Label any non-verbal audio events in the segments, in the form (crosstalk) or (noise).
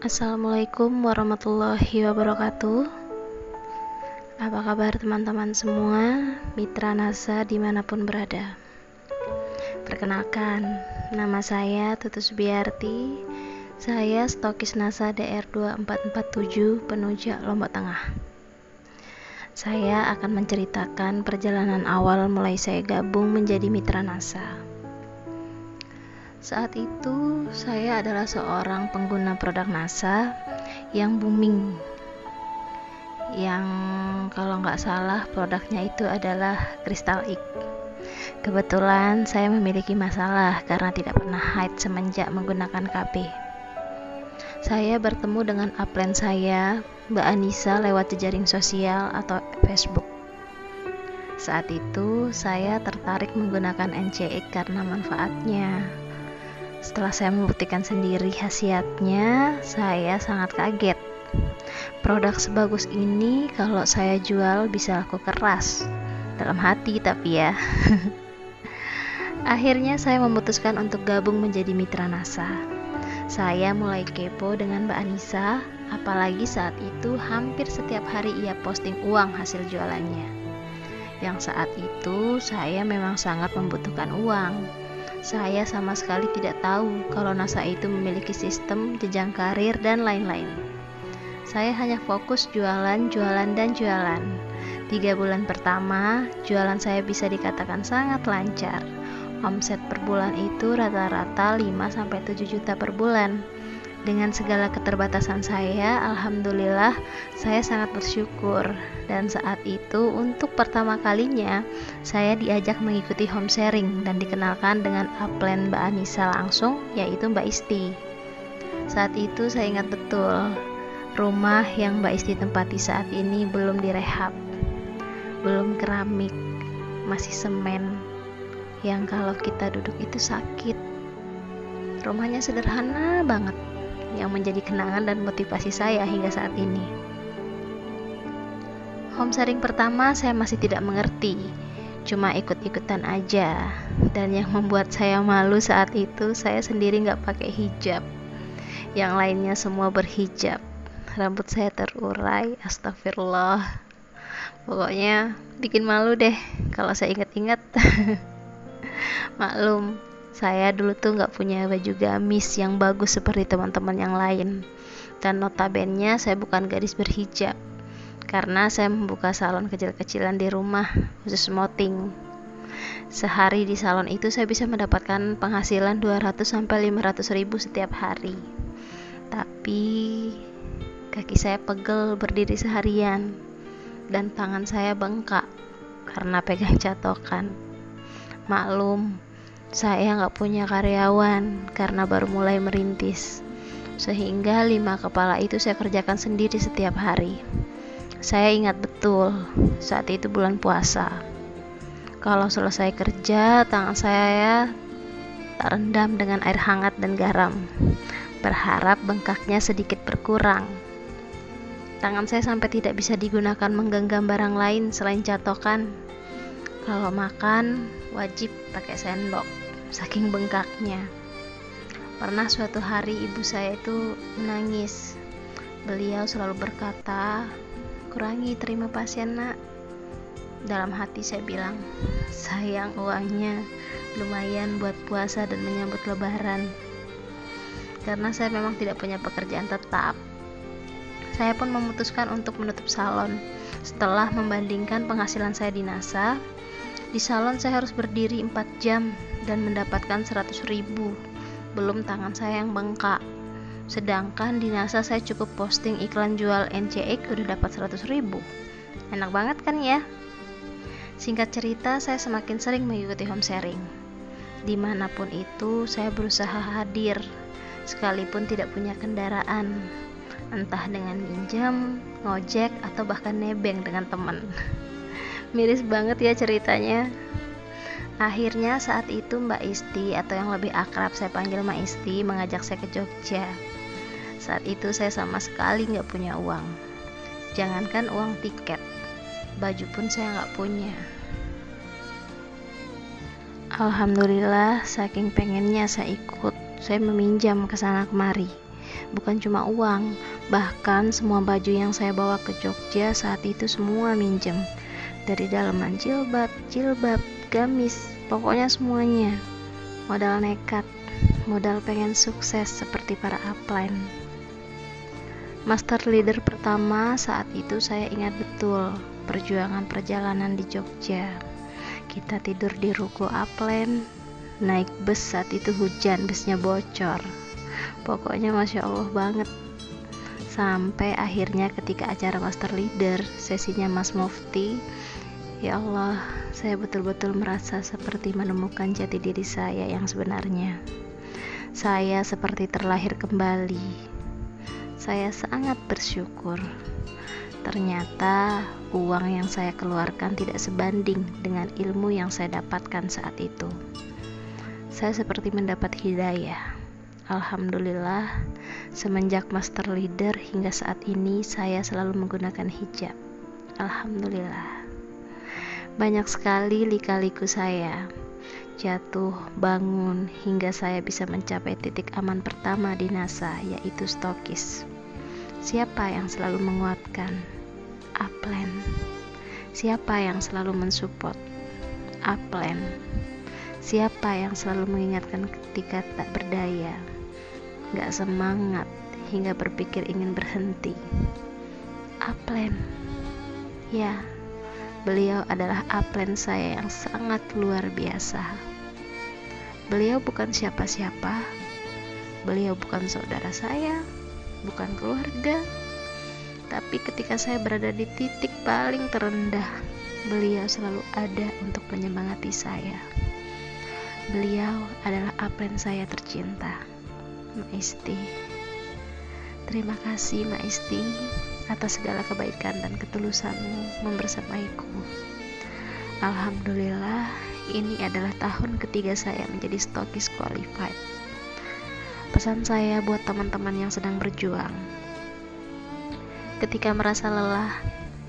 Assalamualaikum warahmatullahi wabarakatuh. Apa kabar teman-teman semua? Mitra NASA di mana pun berada. Perkenalkan Nama saya Tutus Biarti. Saya stokis NASA DR2447 Penujak Lombok Tengah. Saya akan menceritakan perjalanan awal mulai saya gabung menjadi mitra NASA saat itu, saya adalah seorang pengguna produk NASA yang booming. Yang kalau nggak salah produknya itu adalah Crystal X. Kebetulan saya memiliki masalah karena tidak pernah hide semenjak menggunakan KB. Saya bertemu dengan upline saya, Mbak Anissa lewat jejaring sosial atau Facebook. Saat itu, saya tertarik menggunakan NCX karena manfaatnya setelah saya membuktikan sendiri khasiatnya, saya sangat kaget. Produk sebagus ini kalau saya jual bisa laku keras. Dalam hati tapi ya. (laughs) Akhirnya saya memutuskan untuk gabung menjadi mitra NASA. Saya mulai kepo dengan Mbak Anissa, apalagi saat itu hampir setiap hari ia posting uang hasil jualannya. Yang saat itu saya memang sangat membutuhkan uang saya sama sekali tidak tahu kalau NASA itu memiliki sistem jenjang karir dan lain-lain. Saya hanya fokus jualan, jualan, dan jualan. Tiga bulan pertama, jualan saya bisa dikatakan sangat lancar. Omset per bulan itu rata-rata 5-7 juta per bulan. Dengan segala keterbatasan saya, alhamdulillah saya sangat bersyukur. Dan saat itu, untuk pertama kalinya, saya diajak mengikuti home sharing dan dikenalkan dengan upline Mbak Anissa langsung, yaitu Mbak Isti. Saat itu saya ingat betul, rumah yang Mbak Isti tempati saat ini belum direhab, belum keramik, masih semen, yang kalau kita duduk itu sakit. Rumahnya sederhana banget, yang menjadi kenangan dan motivasi saya hingga saat ini. Home sharing pertama saya masih tidak mengerti, cuma ikut-ikutan aja. Dan yang membuat saya malu saat itu, saya sendiri nggak pakai hijab. Yang lainnya semua berhijab. Rambut saya terurai, astagfirullah. Pokoknya bikin malu deh kalau saya ingat-ingat. (laughs) Maklum, saya dulu tuh nggak punya baju gamis yang bagus seperti teman-teman yang lain. Dan notabene saya bukan gadis berhijab. Karena saya membuka salon kecil-kecilan di rumah, khusus moting. Sehari di salon itu saya bisa mendapatkan penghasilan 200 sampai 500 ribu setiap hari. Tapi kaki saya pegel berdiri seharian dan tangan saya bengkak karena pegang catokan. Maklum, saya nggak punya karyawan karena baru mulai merintis, sehingga lima kepala itu saya kerjakan sendiri setiap hari. Saya ingat betul saat itu bulan puasa. Kalau selesai kerja, tangan saya tak rendam dengan air hangat dan garam, berharap bengkaknya sedikit berkurang. Tangan saya sampai tidak bisa digunakan menggenggam barang lain selain catokan. Kalau makan, wajib pakai sendok saking bengkaknya. Pernah suatu hari ibu saya itu menangis. Beliau selalu berkata kurangi terima pasien nak. Dalam hati saya bilang sayang uangnya lumayan buat puasa dan menyambut lebaran. Karena saya memang tidak punya pekerjaan tetap saya pun memutuskan untuk menutup salon. Setelah membandingkan penghasilan saya di NASA di salon saya harus berdiri 4 jam dan mendapatkan 100 ribu. Belum tangan saya yang bengkak. Sedangkan di NASA saya cukup posting iklan jual NCX udah dapat 100 ribu. Enak banget kan ya? Singkat cerita saya semakin sering mengikuti home sharing. Di mana pun itu saya berusaha hadir sekalipun tidak punya kendaraan. Entah dengan minjam, ngojek, atau bahkan nebeng dengan teman. (laughs) Miris banget ya ceritanya akhirnya saat itu Mbak Isti atau yang lebih akrab saya panggil Mbak Isti mengajak saya ke Jogja. Saat itu saya sama sekali nggak punya uang. Jangankan uang tiket baju pun saya nggak punya. Alhamdulillah saking pengennya saya ikut saya meminjam ke sana kemari. Bukan cuma uang, bahkan semua baju yang saya bawa ke Jogja saat itu semua minjem. Dari dalaman jilbab, jilbab, gamis, pokoknya semuanya. Modal nekat, modal pengen sukses seperti para upline. Master leader pertama saat itu saya ingat betul perjuangan perjalanan di Jogja. Kita tidur di ruko upline, naik bus saat itu hujan, busnya bocor. Pokoknya masya Allah banget. Sampai akhirnya ketika acara master leader, sesinya Mas Mufti, ya Allah, saya betul-betul merasa seperti menemukan jati diri saya yang sebenarnya. Saya seperti terlahir kembali. Saya sangat bersyukur. Ternyata uang yang saya keluarkan tidak sebanding dengan ilmu yang saya dapatkan saat itu. Saya seperti mendapat hidayah. Alhamdulillah, semenjak master leader hingga saat ini saya selalu menggunakan hijab. Alhamdulillah. Banyak sekali lika-liku saya. Jatuh, bangun, hingga saya bisa mencapai titik aman pertama di NASA, yaitu stokis. Siapa yang selalu menguatkan? Upland. Siapa yang selalu mensupport? Upland. Siapa yang selalu mengingatkan ketika tak berdaya? Gak semangat hingga berpikir ingin berhenti. Upland. Ya, beliau adalah upland saya yang sangat luar biasa. Beliau bukan siapa-siapa. Beliau bukan saudara saya, bukan keluarga. Tapi ketika saya berada di titik paling terendah, beliau selalu ada untuk menyemangati saya. Beliau adalah apren saya tercinta, Maisti. Terima kasih Maisti atas segala kebaikan dan ketulusanmu membersamaiku. Alhamdulillah, ini adalah tahun ketiga saya menjadi stokis qualified. Pesan saya buat teman-teman yang sedang berjuang. Ketika merasa lelah,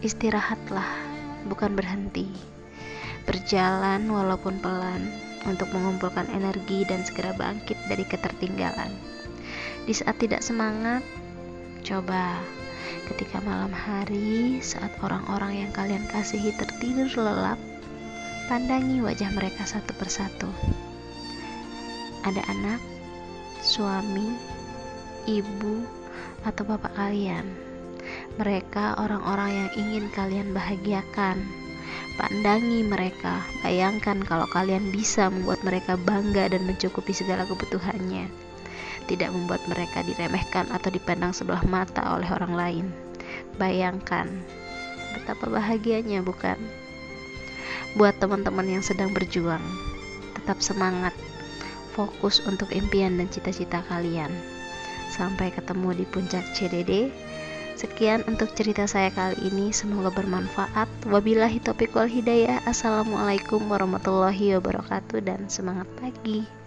istirahatlah, bukan berhenti. Berjalan walaupun pelan untuk mengumpulkan energi dan segera bangkit dari ketertinggalan. Di saat tidak semangat, coba ketika malam hari saat orang-orang yang kalian kasihi tertidur lelap, pandangi wajah mereka satu persatu. Ada anak, suami, ibu, atau bapak kalian. Mereka orang-orang yang ingin kalian bahagiakan. Pandangi mereka, bayangkan kalau kalian bisa membuat mereka bangga dan mencukupi segala kebutuhannya. Tidak membuat mereka diremehkan atau dipandang sebelah mata oleh orang lain. Bayangkan betapa bahagianya, bukan? Buat teman-teman yang sedang berjuang, tetap semangat fokus untuk impian dan cita-cita kalian. Sampai ketemu di puncak CDD. Sekian untuk cerita saya kali ini, semoga bermanfaat. Wabillahi taufiq wal hidayah. Assalamualaikum warahmatullahi wabarakatuh dan semangat pagi.